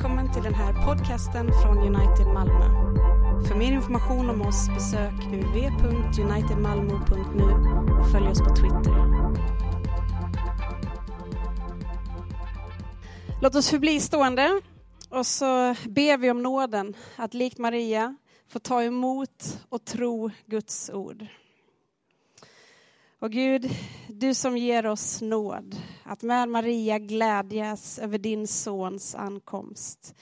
Välkommen till den här podcasten från United Malmö. För mer information om oss besök uv.unitedmalmo.nu och följ oss på Twitter. Låt oss förbli stående och så ber vi om nåden att likt Maria få ta emot och tro Guds ord. Och Gud, du som ger oss nåd att med Maria glädjas över din sons ankomst.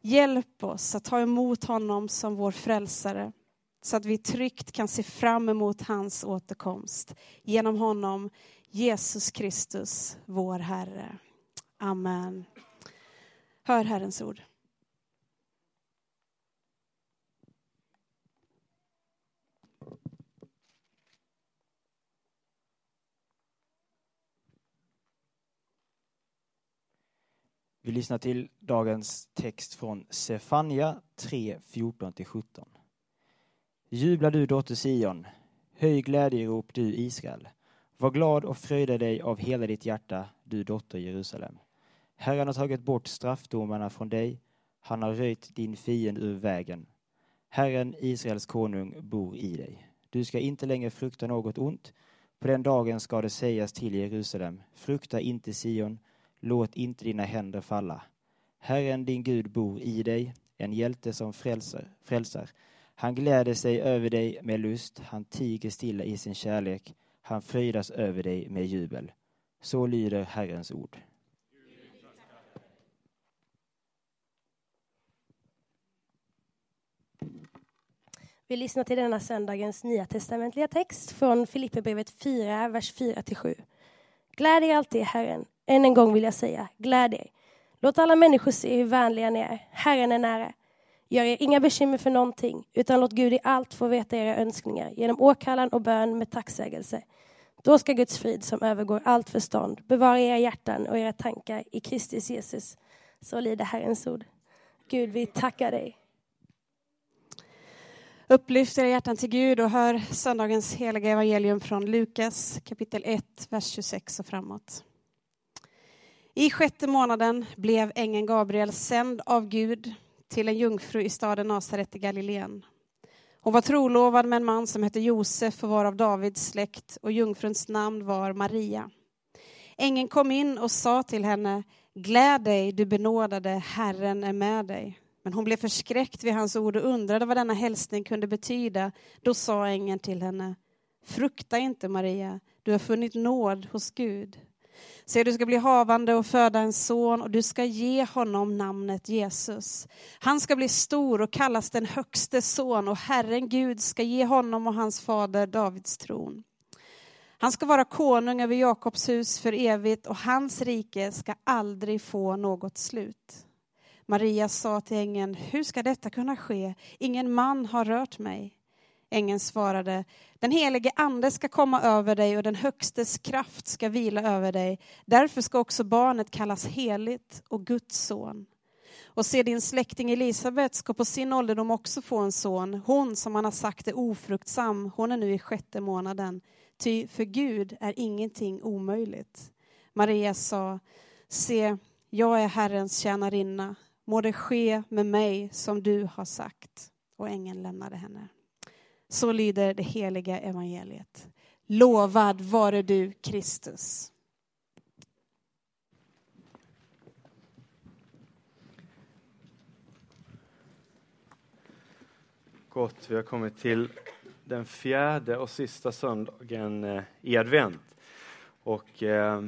Hjälp oss att ta emot honom som vår frälsare så att vi tryggt kan se fram emot hans återkomst genom honom, Jesus Kristus, vår Herre. Amen. Hör Herrens ord. Vi lyssnar till dagens text från Sefania 3, 14-17. Jubla du dotter Sion, höj glädjerop du Israel. Var glad och fröjda dig av hela ditt hjärta, du dotter Jerusalem. Herren har tagit bort straffdomarna från dig, han har röjt din fiende ur vägen. Herren, Israels konung, bor i dig. Du ska inte längre frukta något ont. På den dagen ska det sägas till Jerusalem, frukta inte Sion, Låt inte dina händer falla. Herren din Gud bor i dig, en hjälte som frälser. frälsar. Han gläder sig över dig med lust, han tiger stilla i sin kärlek, han fröjdas över dig med jubel. Så lyder Herrens ord. Vi lyssnar till denna söndagens nya testamentliga text från Filipperbrevet 4, vers 4-7. Gläd er alltid i Herren. Än en gång vill jag säga, gläd er. Låt alla människor se hur vänliga ni är. Herren är nära. Gör er inga bekymmer för någonting, utan låt Gud i allt få veta era önskningar genom åkallan och bön med tacksägelse. Då ska Guds frid som övergår allt förstånd bevara era hjärtan och era tankar i Kristus Jesus. Så lyder Herrens ord. Gud, vi tackar dig. Upplyft era hjärtan till Gud och hör söndagens heliga evangelium från Lukas kapitel 1, vers 26 och framåt. I sjätte månaden blev ängeln Gabriel sänd av Gud till en jungfru i staden Nasaret i Galileen. Hon var trolovad med en man som hette Josef och var av Davids släkt och jungfruns namn var Maria. Ängeln kom in och sa till henne, gläd dig du benådade, Herren är med dig. Men hon blev förskräckt vid hans ord och undrade vad denna hälsning kunde betyda. Då sa ängeln till henne, frukta inte Maria, du har funnit nåd hos Gud. Se, du ska bli havande och föda en son och du ska ge honom namnet Jesus. Han ska bli stor och kallas den högste son och Herren Gud ska ge honom och hans fader Davids tron. Han ska vara konung över Jakobs hus för evigt och hans rike ska aldrig få något slut. Maria sa till ängeln, hur ska detta kunna ske? Ingen man har rört mig. Ängeln svarade, den helige ande ska komma över dig och den högstes kraft ska vila över dig. Därför ska också barnet kallas heligt och Guds son. Och se din släkting Elisabet ska på sin ålderdom också få en son. Hon som man har sagt är ofruktsam, hon är nu i sjätte månaden. Ty för Gud är ingenting omöjligt. Maria sa, se, jag är Herrens tjänarinna. Må det ske med mig som du har sagt. Och ängeln lämnade henne. Så lyder det heliga evangeliet. Lovad vare du, Kristus. Gott, vi har kommit till den fjärde och sista söndagen eh, i advent. Och eh,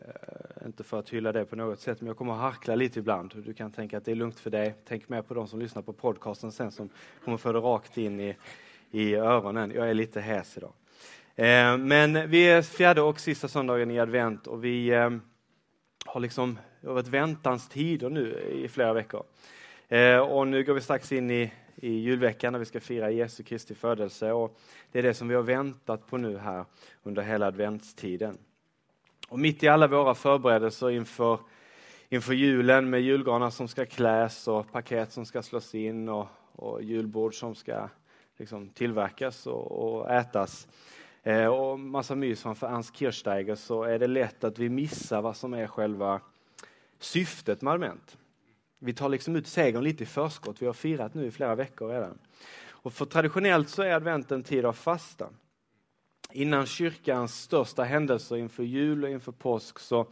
eh, inte för att hylla det på något sätt, men jag kommer att harkla lite ibland. Du kan tänka att det är lugnt för dig. Tänk mer på de som lyssnar på podcasten sen som kommer få det rakt in i, i öronen. Jag är lite hes idag. Eh, men vi är fjärde och sista söndagen i advent och vi eh, har liksom varit väntans tider nu i flera veckor. Eh, och nu går vi strax in i, i julveckan när vi ska fira Jesu Kristi födelse och det är det som vi har väntat på nu här under hela adventstiden. Och mitt i alla våra förberedelser inför, inför julen med julgranar som ska kläs och paket som ska slås in och, och julbord som ska liksom tillverkas och, och ätas eh, och massa mys framför Ernst Kirchsteiger så är det lätt att vi missar vad som är själva syftet med advent. Vi tar liksom ut segern lite i förskott. Vi har firat nu i flera veckor redan. Och för traditionellt så är advent en tid av fasta. Innan kyrkans största händelser inför jul och inför påsk så,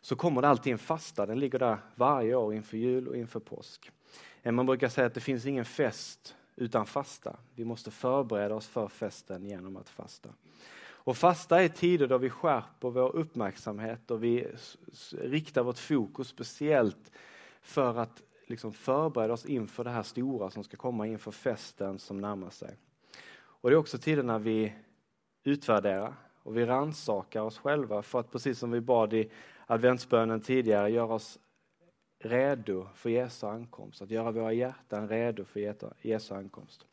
så kommer det alltid en fasta. Den ligger där varje år inför jul och inför påsk. Eh, man brukar säga att det finns ingen fest utan fasta. Vi måste förbereda oss för festen genom att fasta. Och fasta är tider då vi skärper vår uppmärksamhet och vi riktar vårt fokus speciellt för att liksom förbereda oss inför det här stora som ska komma inför festen som närmar sig. Och det är också tider när vi utvärderar och vi rannsakar oss själva för att precis som vi bad i adventsbönen tidigare göra oss redo för Jesu ankomst, att göra våra hjärtan redo för Jesu ankomst.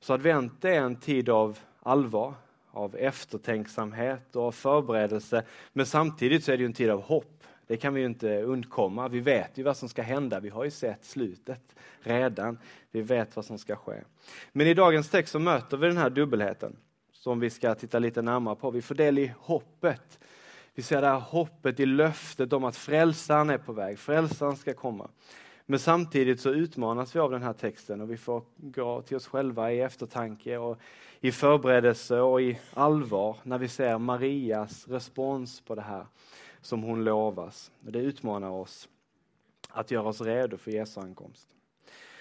Så advent är en tid av allvar, av eftertänksamhet och av förberedelse, men samtidigt så är det en tid av hopp. Det kan vi ju inte undkomma. Vi vet ju vad som ska hända. Vi har ju sett slutet redan. Vi vet vad som ska ske. Men i dagens text så möter vi den här dubbelheten som vi ska titta lite närmare på. Vi får del i hoppet vi ser det här hoppet i löftet om att frälsaren är på väg, frälsaren ska komma. Men samtidigt så utmanas vi av den här texten och vi får gå till oss själva i eftertanke och i förberedelse och i allvar när vi ser Marias respons på det här som hon lovas. Det utmanar oss att göra oss redo för Jesu ankomst.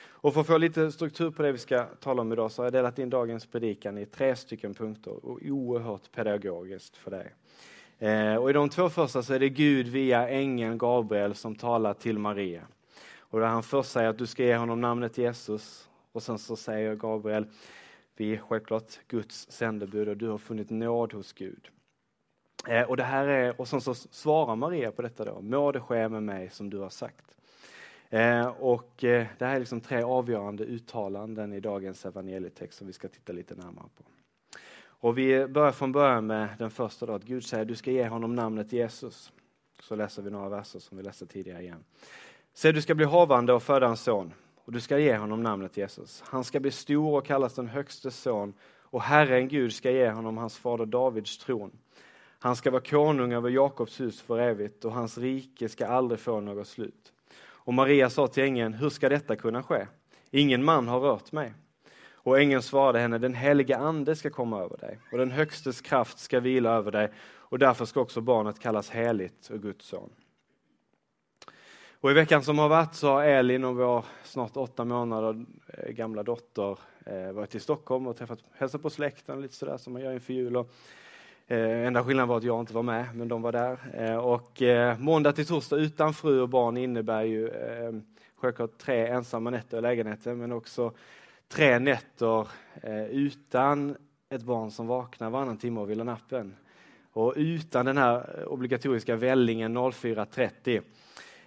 Och för att få lite struktur på det vi ska tala om idag så har jag delat in dagens predikan i tre stycken punkter och oerhört pedagogiskt för dig. Eh, och I de två första så är det Gud via ängeln Gabriel som talar till Maria. Och där han först säger att du ska ge honom namnet Jesus och sen så säger Gabriel, vi är självklart Guds sändebud och du har funnit nåd hos Gud. Eh, och, det här är, och sen så svarar Maria på detta då, må det ske med mig som du har sagt. Eh, och eh, det här är liksom tre avgörande uttalanden i dagens evangelietext som vi ska titta lite närmare på. Och vi börjar från början med den första då, att Gud säger du ska ge honom namnet Jesus. Så läser vi några verser som vi läste tidigare igen. Se, du ska bli havande och föda en son och du ska ge honom namnet Jesus. Han ska bli stor och kallas den högste son och Herren Gud ska ge honom hans fader Davids tron. Han ska vara konung över Jakobs hus för evigt och hans rike ska aldrig få något slut. Och Maria sa till ängeln, hur ska detta kunna ske? Ingen man har rört mig. Och ängeln svarade henne, den helige ande ska komma över dig och den högstes kraft ska vila över dig och därför ska också barnet kallas heligt och Guds son. Och I veckan som har varit så har Elin och vår snart åtta månader eh, gamla dotter eh, varit i Stockholm och träffat, hälsat på släkten lite sådär som man gör inför jul. Och, eh, enda skillnaden var att jag inte var med, men de var där. Eh, och eh, måndag till torsdag utan fru och barn innebär ju eh, självklart tre ensamma nätter i lägenheten, men också tre nätter eh, utan ett barn som vaknar varannan timme och vill ha nappen. Och utan den här obligatoriska vällingen 04.30.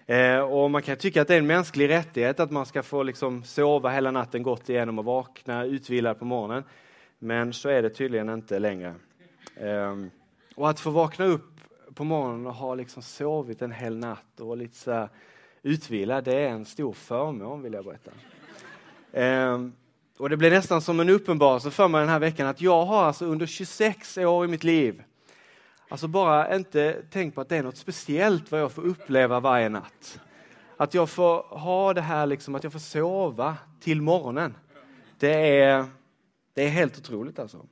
Eh, och man kan tycka att det är en mänsklig rättighet att man ska få liksom sova hela natten gott igenom och vakna utvilad på morgonen. Men så är det tydligen inte längre. Ehm, och att få vakna upp på morgonen och ha liksom sovit en hel natt och lite så utvilad, det är en stor förmån vill jag berätta. Ehm, och det blev nästan som en uppenbarelse för mig den här veckan att jag har alltså under 26 år i mitt liv Alltså bara inte tänkt på att det är något speciellt vad jag får uppleva varje natt. Att jag får ha det här liksom, att jag får sova till morgonen. Det är, det är helt otroligt alltså.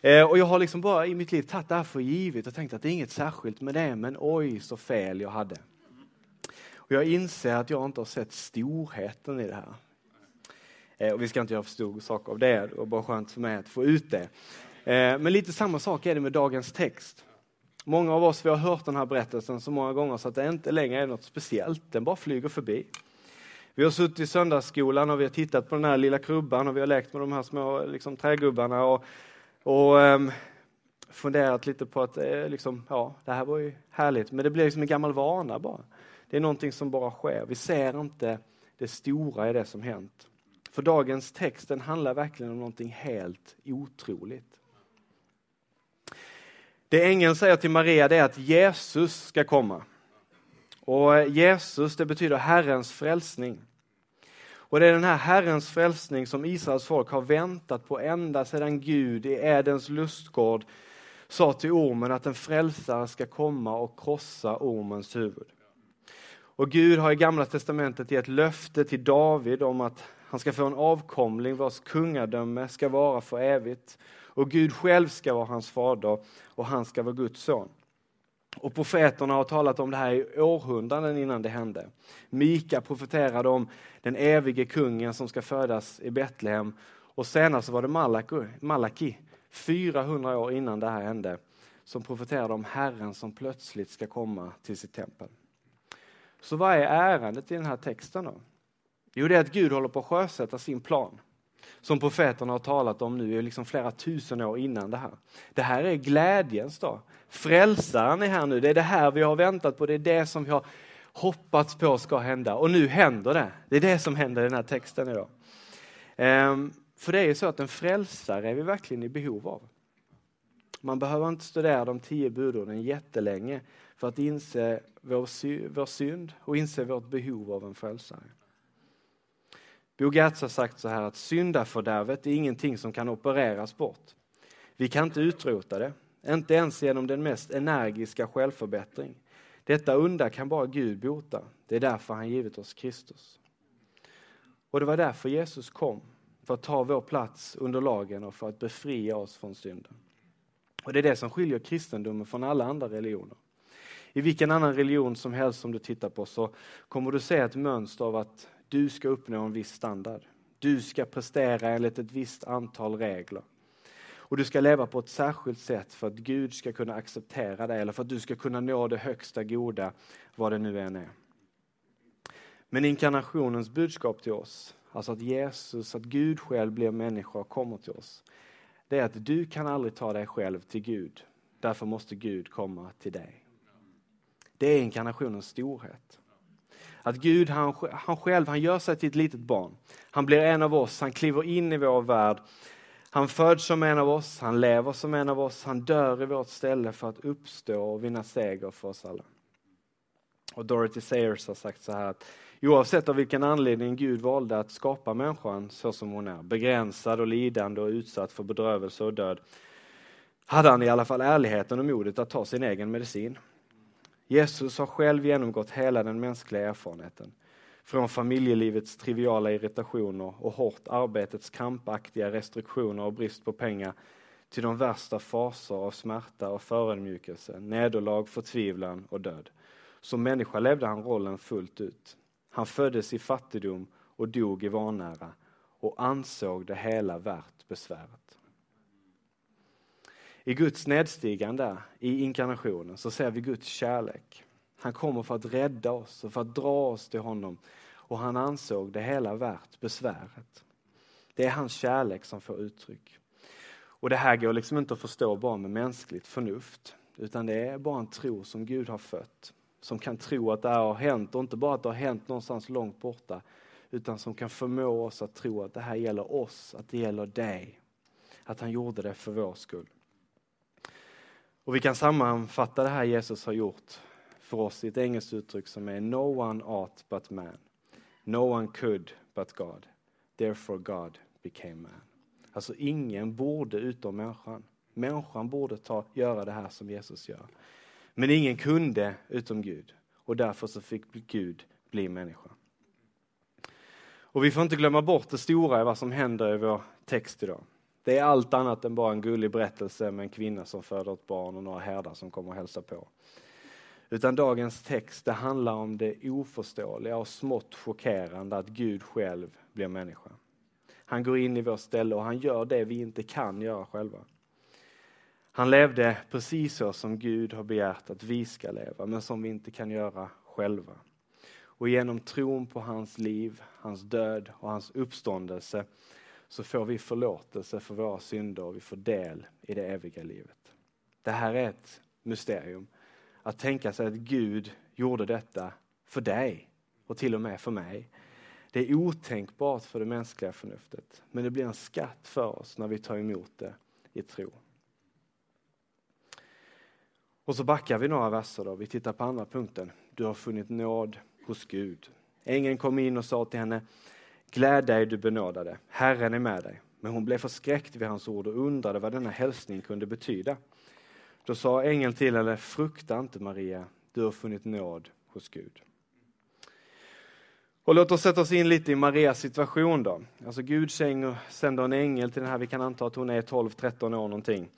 Eh, och jag har liksom bara i mitt liv tagit det här för givet och tänkt att det är inget särskilt med det, men oj så fel jag hade. Och jag inser att jag inte har sett storheten i det här. Eh, och vi ska inte göra för stor sak av det, det var bara skönt för mig att få ut det. Eh, men lite samma sak är det med dagens text. Många av oss vi har hört den här berättelsen så många gånger så att det inte längre är något speciellt, den bara flyger förbi. Vi har suttit i söndagsskolan och vi har tittat på den här lilla krubban och vi har lekt med de här små liksom, trägubbarna och, och um, funderat lite på att eh, liksom, ja, det här var ju härligt, men det blir liksom en gammal vana bara. Det är någonting som bara sker. Vi ser inte det stora i det som hänt. För dagens text den handlar verkligen om någonting helt otroligt. Det ängeln säger till Maria det är att Jesus ska komma. Och Jesus det betyder Herrens frälsning. Och det är den här Herrens frälsning som Israels folk har väntat på ända sedan Gud i Edens lustgård sa till ormen att en frälsare ska komma och krossa ormens huvud. Och Gud har i Gamla Testamentet gett löfte till David om att han ska få en avkomling vars kungadöme ska vara för evigt. Och Gud själv ska vara hans fader och han ska vara Guds son. Och profeterna har talat om det här i århundraden innan det hände. Mika profeterade om den evige kungen som ska födas i Betlehem. Och senast var det Malaki, 400 år innan det här hände, som profeterade om Herren som plötsligt ska komma till sitt tempel. Så vad är ärendet i den här texten då? Jo, det är att Gud håller på att sjösätta sin plan. Som profeterna har talat om nu, liksom flera tusen år innan det här. Det här är glädjens dag. Frälsaren är här nu, det är det här vi har väntat på, det är det som vi har hoppats på ska hända. Och nu händer det. Det är det som händer i den här texten idag. Ehm, för det är ju så att en frälsare är vi verkligen i behov av. Man behöver inte studera de tio budorden jättelänge för att inse vår, sy vår synd och inse vårt behov av en frälsare. Bo Gertz har sagt så här att syndafördärvet är ingenting som kan opereras bort. Vi kan inte utrota det, inte ens genom den mest energiska självförbättring. Detta onda kan bara Gud bota. Det är därför han givit oss Kristus. Och det var därför Jesus kom, för att ta vår plats under lagen och för att befria oss från synden. Och det är det som skiljer kristendomen från alla andra religioner. I vilken annan religion som helst som du tittar på så kommer du se ett mönster av att du ska uppnå en viss standard. Du ska prestera enligt ett visst antal regler. Och du ska leva på ett särskilt sätt för att Gud ska kunna acceptera dig eller för att du ska kunna nå det högsta goda, vad det nu än är. Men inkarnationens budskap till oss, alltså att Jesus, att Gud själv blir människa och kommer till oss, det är att du kan aldrig ta dig själv till Gud. Därför måste Gud komma till dig. Det är inkarnationens storhet. Att Gud han, han själv han gör sig till ett litet barn. Han blir en av oss, han kliver in i vår värld. Han föds som en av oss, han lever som en av oss, han dör i vårt ställe för att uppstå och vinna seger för oss alla. Och Dorothy Sayers har sagt så här att oavsett av vilken anledning Gud valde att skapa människan så som hon är, begränsad och lidande och utsatt för bedrövelse och död, hade han i alla fall ärligheten och modet att ta sin egen medicin. Jesus har själv genomgått hela den mänskliga erfarenheten. Från familjelivets triviala irritationer och hårt arbetets krampaktiga restriktioner och brist på pengar till de värsta faser av smärta och förödmjukelse, nederlag, förtvivlan och död. Som människa levde han rollen fullt ut. Han föddes i fattigdom och dog i vanära och ansåg det hela värt besväret. I Guds nedstigande, i inkarnationen, så ser vi Guds kärlek. Han kommer för att rädda oss och för att dra oss till honom och han ansåg det hela värt besväret. Det är hans kärlek som får uttryck. Och det här går liksom inte att förstå bara med mänskligt förnuft, utan det är bara en tro som Gud har fött, som kan tro att det här har hänt och inte bara att det har hänt någonstans långt borta, utan som kan förmå oss att tro att det här gäller oss, att det gäller dig, att han gjorde det för vår skull. Och vi kan sammanfatta det här Jesus har gjort för oss i ett engelskt uttryck som är No one ought but man. No one could but God. Therefore God became man. Alltså ingen borde utom människan. Människan borde ta, göra det här som Jesus gör. Men ingen kunde utom Gud. Och därför så fick Gud bli människa. Och vi får inte glömma bort det stora i vad som händer i vår text idag. Det är allt annat än bara en gullig berättelse med en kvinna som föder ett barn och några herdar som kommer och hälsar på. Utan dagens text det handlar om det oförståeliga och smått chockerande att Gud själv blir människa. Han går in i vårt ställe och han gör det vi inte kan göra själva. Han levde precis så som Gud har begärt att vi ska leva, men som vi inte kan göra själva. Och genom tron på hans liv, hans död och hans uppståndelse så får vi förlåtelse för våra synder och vi får del i det eviga livet. Det här är ett mysterium. Att tänka sig att Gud gjorde detta för dig och till och med för mig. Det är otänkbart för det mänskliga förnuftet, men det blir en skatt för oss när vi tar emot det i tro. Och så backar vi några verser då. Vi tittar på andra punkten. Du har funnit nåd hos Gud. Ängeln kom in och sa till henne, Gläd dig du benådade, Herren är med dig. Men hon blev förskräckt vid hans ord och undrade vad denna hälsning kunde betyda. Då sa ängeln till henne, frukta inte Maria, du har funnit nåd hos Gud. Och låt oss sätta oss in lite i Marias situation då. Alltså Gud sänder en ängel till den här, vi kan anta att hon är 12-13 år någonting.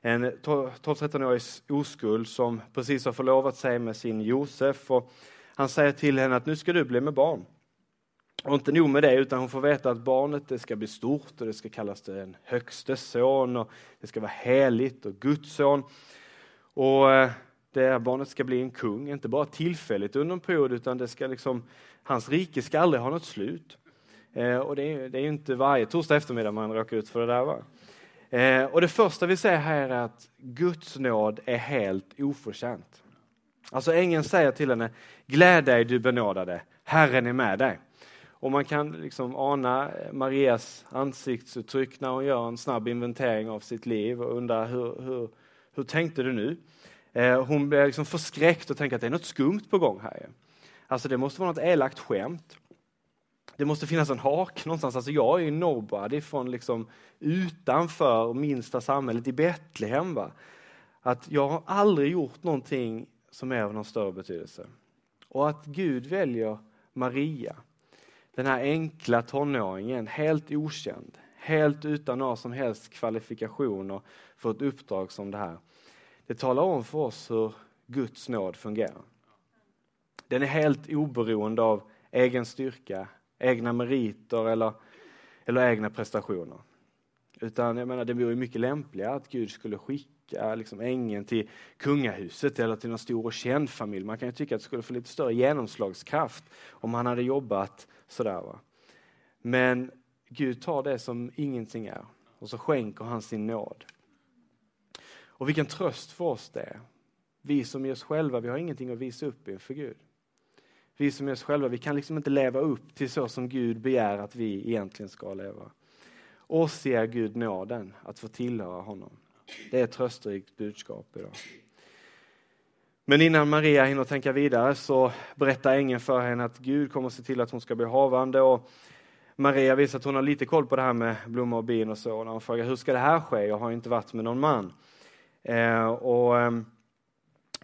En 12-13-årig oskuld som precis har förlovat sig med sin Josef och han säger till henne att nu ska du bli med barn. Och inte nog med det, utan hon får veta att barnet det ska bli stort och det ska kallas den högste son och det ska vara heligt och Guds son. Och eh, det här barnet ska bli en kung, inte bara tillfälligt under en period, utan det ska liksom, hans rike ska aldrig ha något slut. Eh, och det är, det är inte varje torsdag eftermiddag man råkar ut för det där. Va? Eh, och det första vi ser här är att Guds nåd är helt oförtjänt. Alltså ängeln säger till henne, gläd dig du benådade, Herren är med dig. Och man kan liksom ana eh, Marias ansiktsuttryck när hon gör en snabb inventering av sitt liv och undrar hur, hur, hur tänkte du nu? Eh, hon blir liksom förskräckt och tänker att det är något skumt på gång här. Alltså det måste vara något elakt skämt. Det måste finnas en hak någonstans. Alltså jag är ju nobody från liksom utanför minsta samhället i Betlehem. Va? Att jag har aldrig gjort någonting som är av någon större betydelse. Och att Gud väljer Maria, den här enkla tonåringen, helt okänd, helt utan några som helst kvalifikationer för ett uppdrag som det här. Det talar om för oss hur Guds nåd fungerar. Den är helt oberoende av egen styrka, egna meriter eller, eller egna prestationer. Utan jag menar, det vore mycket lämpligare att Gud skulle skicka liksom ängeln till kungahuset eller till någon stor och känd familj. Man kan ju tycka att det skulle få lite större genomslagskraft om han hade jobbat sådär. Va? Men Gud tar det som ingenting är och så skänker han sin nåd. Och vilken tröst för oss det är. Vi som är oss själva, vi har ingenting att visa upp inför Gud. Vi som är oss själva, vi kan liksom inte leva upp till så som Gud begär att vi egentligen ska leva. Oss ger Gud nåden att få tillhöra honom. Det är ett trösterikt budskap idag. Men innan Maria hinner tänka vidare så berättar ängeln för henne att Gud kommer att se till att hon ska bli havande. Och Maria visar att hon har lite koll på det här med blommor och bin och så. Och hon frågar hur ska det här ske? Jag har inte varit med någon man. Eh, och ehm,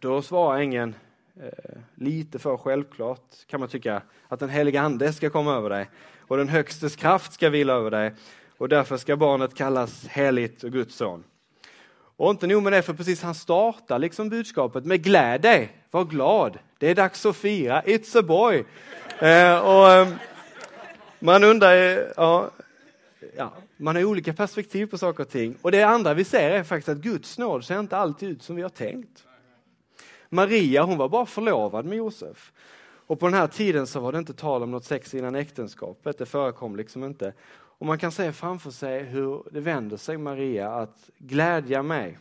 då svarar ängeln eh, lite för självklart kan man tycka att den heliga ande ska komma över dig och den högstes kraft ska vila över dig och därför ska barnet kallas heligt och Guds son. Och inte nog med det, för precis han startar liksom budskapet med gläd dig, var glad, det är dags att fira, it's a boy. Eh, och, eh, man undrar, ja, ja, man har olika perspektiv på saker och ting. Och det andra vi ser är faktiskt att Guds nåd ser inte alltid ut som vi har tänkt. Maria hon var bara förlovad med Josef. Och på den här tiden så var det inte tal om något sex innan äktenskapet, det förekom liksom inte. Och man kan se framför sig hur det vänder sig Maria att glädja mig,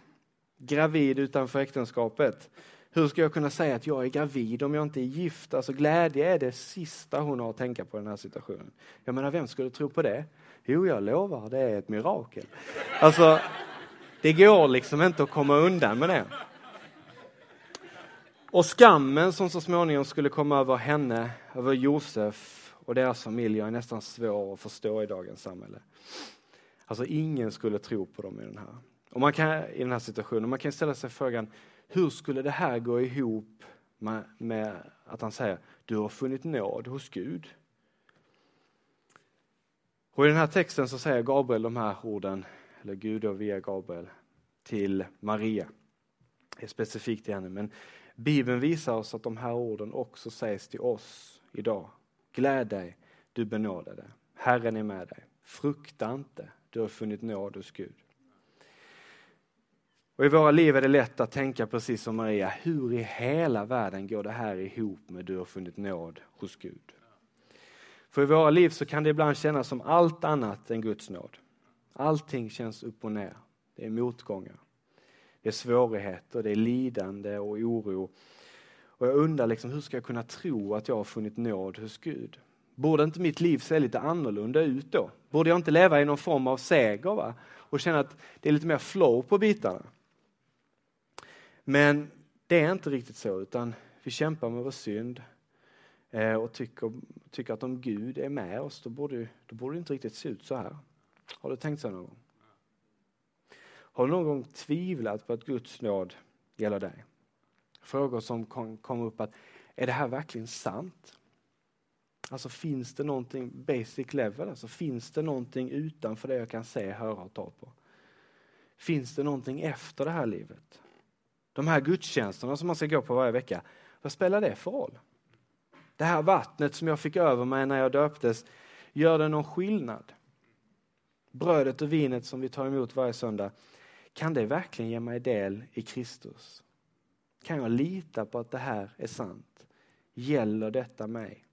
gravid utanför äktenskapet. Hur ska jag kunna säga att jag är gravid om jag inte är gift? Alltså glädje är det sista hon har att tänka på i den här situationen. Jag menar, vem skulle tro på det? Jo, jag lovar, det är ett mirakel. Alltså, det går liksom inte att komma undan med det. Och skammen som så småningom skulle komma över henne, över Josef och deras familjer är nästan svår att förstå i dagens samhälle. Alltså ingen skulle tro på dem i den här, och man kan, i den här situationen. Man kan ställa sig frågan, hur skulle det här gå ihop med, med att han säger, du har funnit nåd hos Gud? Och i den här texten så säger Gabriel de här orden, eller Gud då via Gabriel, till Maria. Det är specifikt till henne, men Bibeln visar oss att de här orden också sägs till oss idag. Gläd dig, du benådade. Herren är med dig. Frukta inte, du har funnit nåd hos Gud. Och I våra liv är det lätt att tänka precis som Maria, hur i hela världen går det här ihop med du har funnit nåd hos Gud? För i våra liv så kan det ibland kännas som allt annat än Guds nåd. Allting känns upp och ner. Det är motgångar. Det är svårigheter, det är lidande och oro. Och jag undrar liksom, hur ska jag kunna tro att jag har funnit nåd hos Gud? Borde inte mitt liv se lite annorlunda ut då? Borde jag inte leva i någon form av seger va? och känna att det är lite mer flow på bitarna? Men det är inte riktigt så, utan vi kämpar med vår synd eh, och tycker, tycker att om Gud är med oss, då borde, då borde det inte riktigt se ut så här. Har du tänkt så någon gång? Har du någon gång tvivlat på att Guds nåd gäller dig? Frågor som kom, kom upp att, är det här verkligen sant? Alltså finns det någonting basic level, alltså finns det någonting utanför det jag kan se, höra och ta på? Finns det någonting efter det här livet? De här gudstjänsterna som man ska gå på varje vecka, vad spelar det för roll? Det här vattnet som jag fick över mig när jag döptes, gör det någon skillnad? Brödet och vinet som vi tar emot varje söndag, kan det verkligen ge mig del i Kristus? Kan jag lita på att det här är sant? Gäller detta mig?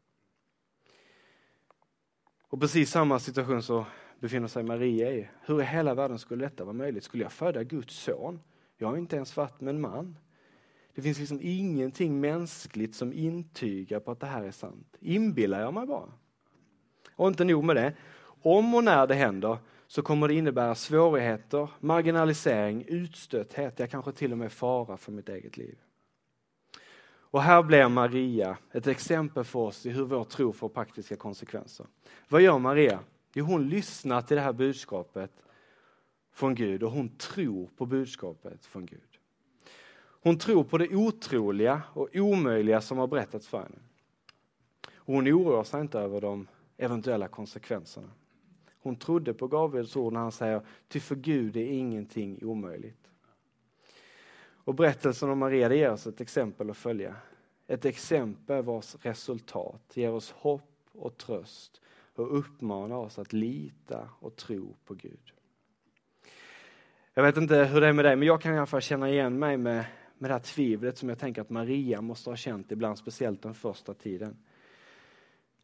Och precis samma situation så befinner sig Maria i. Hur i hela världen skulle detta vara möjligt? Skulle jag föda Guds son? Jag har inte ens varit med en man. Det finns liksom ingenting mänskligt som intygar på att det här är sant. Inbillar jag mig bara? Och inte nog med det. Om och när det händer så kommer det innebära svårigheter, marginalisering, utstötthet, ja kanske till och med fara för mitt eget liv. Och här blir Maria ett exempel för oss i hur vår tro får praktiska konsekvenser. Vad gör Maria? Jo, hon lyssnar till det här budskapet från Gud och hon tror på budskapet från Gud. Hon tror på det otroliga och omöjliga som har berättats för henne. Och hon oroar sig inte över de eventuella konsekvenserna. Hon trodde på Gabriels ord när han säger, ty för Gud är ingenting omöjligt. Och berättelsen om Maria det ger oss ett exempel att följa. Ett exempel vars resultat ger oss hopp och tröst och uppmanar oss att lita och tro på Gud. Jag vet inte hur det är med dig, men jag kan i alla fall känna igen mig med, med det här tvivlet som jag tänker att Maria måste ha känt ibland, speciellt den första tiden.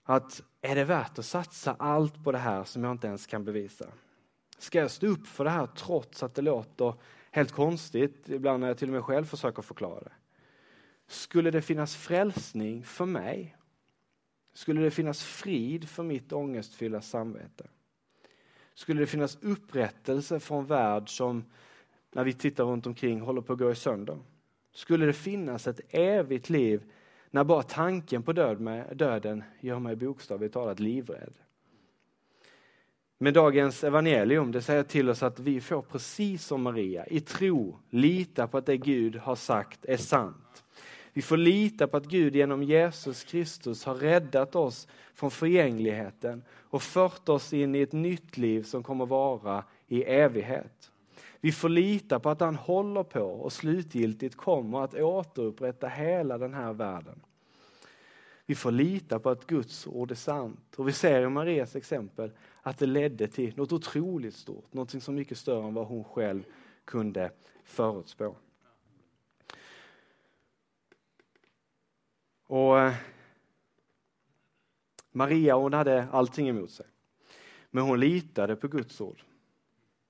Att är det värt att satsa allt på det här som jag inte ens kan bevisa? Ska jag stå upp för det här trots att det låter helt konstigt, ibland när jag till och med själv försöker förklara det? Skulle det finnas frälsning för mig? Skulle det finnas frid för mitt ångestfyllda samvete? Skulle det finnas upprättelse för en värld som, när vi tittar runt omkring, håller på att gå i sönder? Skulle det finnas ett evigt liv när bara tanken på död med, döden gör mig bokstavligt talat livrädd? Med dagens evangelium, det säger till oss att vi får precis som Maria, i tro, lita på att det Gud har sagt är sant. Vi får lita på att Gud genom Jesus Kristus har räddat oss från förgängligheten och fört oss in i ett nytt liv som kommer vara i evighet. Vi får lita på att han håller på och slutgiltigt kommer att återupprätta hela den här världen. Vi får lita på att Guds ord är sant. Och vi ser i Marias exempel att det ledde till något otroligt stort, något som mycket större än vad hon själv kunde förutspå. Och eh, Maria hon hade allting emot sig. Men hon litade på Guds ord.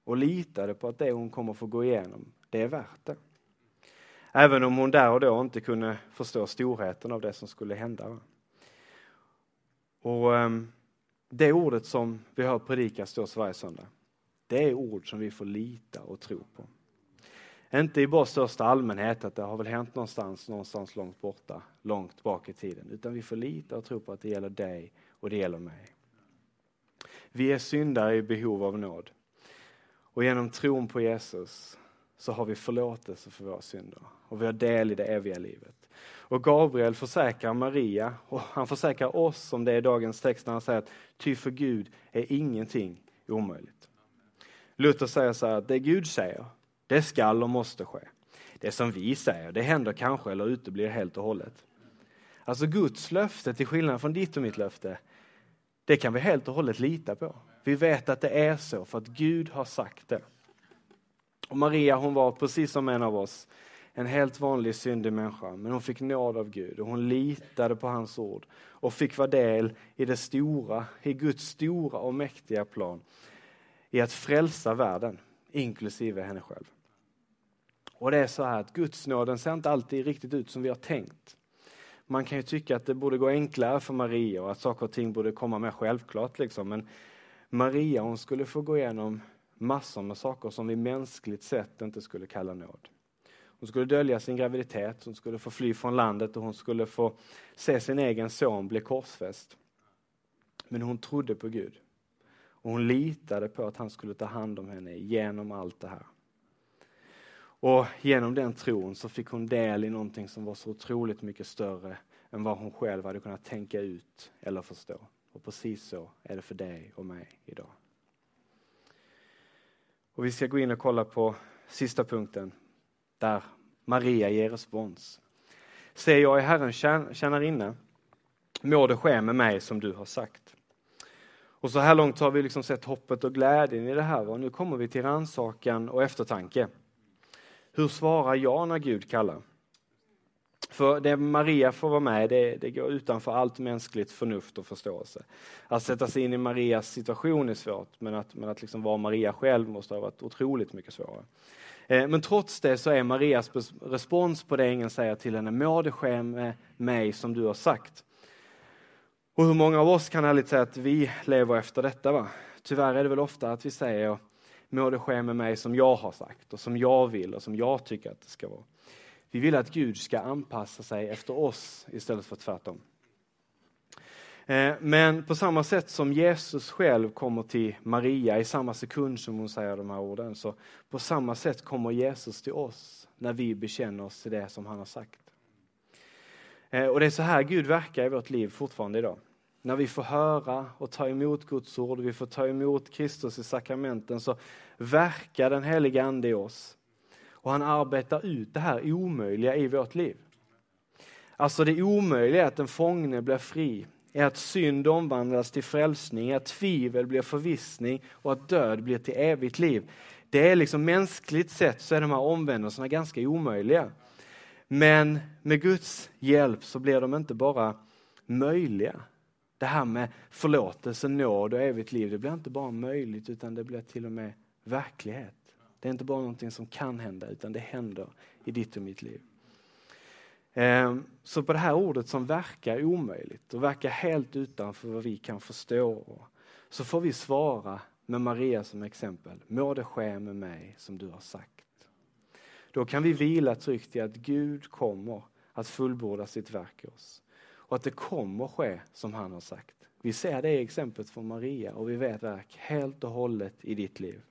Och litade på att det hon kommer få gå igenom, det är värt det. Även om hon där och då inte kunde förstå storheten av det som skulle hända. Och ehm, Det ordet som vi hör predikas då varje söndag, det är ord som vi får lita och tro på. Inte i bara största allmänhet, att det har väl hänt någonstans, någonstans långt borta, långt bak i tiden. Utan vi får lita och tro på att det gäller dig och det gäller mig. Vi är syndare i behov av nåd. Och genom tron på Jesus så har vi förlåtelse för våra synder och vi har del i det eviga livet. Och Gabriel försäkrar Maria och han försäkrar oss som det är dagens text när han säger att ty för Gud är ingenting omöjligt. Luther säger så här att det Gud säger, det skall och måste ske. Det som vi säger, det händer kanske eller uteblir helt och hållet. Alltså Guds löfte, till skillnad från ditt och mitt löfte, det kan vi helt och hållet lita på. Vi vet att det är så för att Gud har sagt det. Och Maria hon var precis som en av oss, en helt vanlig syndig människa, men hon fick nåd av Gud och hon litade på hans ord och fick vara del i det stora, i Guds stora och mäktiga plan i att frälsa världen, inklusive henne själv. Och det är så här att Guds nåden ser inte alltid riktigt ut som vi har tänkt. Man kan ju tycka att det borde gå enklare för Maria och att saker och ting borde komma mer självklart. Liksom. Men Maria hon skulle få gå igenom massor med saker som vi mänskligt sett inte skulle kalla nåd. Hon skulle dölja sin graviditet, hon skulle få fly från landet och hon skulle få se sin egen son bli korsfäst. Men hon trodde på Gud. Och hon litade på att han skulle ta hand om henne genom allt det här. Och genom den tron så fick hon del i någonting som var så otroligt mycket större än vad hon själv hade kunnat tänka ut eller förstå. Och precis så är det för dig och mig idag. Och vi ska gå in och kolla på sista punkten där Maria ger respons. Se, jag är Herren tjänarinna. Må det ske med mig som du har sagt. Och så här långt har vi liksom sett hoppet och glädjen i det här och nu kommer vi till rannsakan och eftertanke. Hur svarar jag när Gud kallar? För det Maria får vara med, det, det går utanför allt mänskligt förnuft och förståelse. Att sätta sig in i Marias situation är svårt, men att, men att liksom vara Maria själv måste ha varit otroligt mycket svårare. Eh, men trots det så är Marias respons på det ängeln säger till henne, må det ske med mig som du har sagt. Och hur många av oss kan ärligt säga att vi lever efter detta? Va? Tyvärr är det väl ofta att vi säger, må det ske med mig som jag har sagt och som jag vill och som jag tycker att det ska vara. Vi vill att Gud ska anpassa sig efter oss istället för tvärtom. Eh, men på samma sätt som Jesus själv kommer till Maria i samma sekund som hon säger de här orden, så på samma sätt kommer Jesus till oss när vi bekänner oss till det som han har sagt. Eh, och det är så här Gud verkar i vårt liv fortfarande idag. När vi får höra och ta emot Guds ord, vi får ta emot Kristus i sakramenten, så verkar den heliga Ande i oss. Och han arbetar ut det här omöjliga i vårt liv. Alltså det omöjliga är att en fångne blir fri, är att synd omvandlas till frälsning, att tvivel blir förvissning och att död blir till evigt liv. Det är liksom mänskligt sett så är de här omvändelserna ganska omöjliga. Men med Guds hjälp så blir de inte bara möjliga. Det här med förlåtelse, nåd och evigt liv, det blir inte bara möjligt utan det blir till och med verklighet. Det är inte bara någonting som kan hända utan det händer i ditt och mitt liv. Ehm, så på det här ordet som verkar omöjligt och verkar helt utanför vad vi kan förstå så får vi svara med Maria som exempel. Må det ske med mig som du har sagt. Då kan vi vila tryggt i att Gud kommer att fullborda sitt verk i oss. Och att det kommer ske som han har sagt. Vi ser det exemplet från Maria och vi vet verk helt och hållet i ditt liv.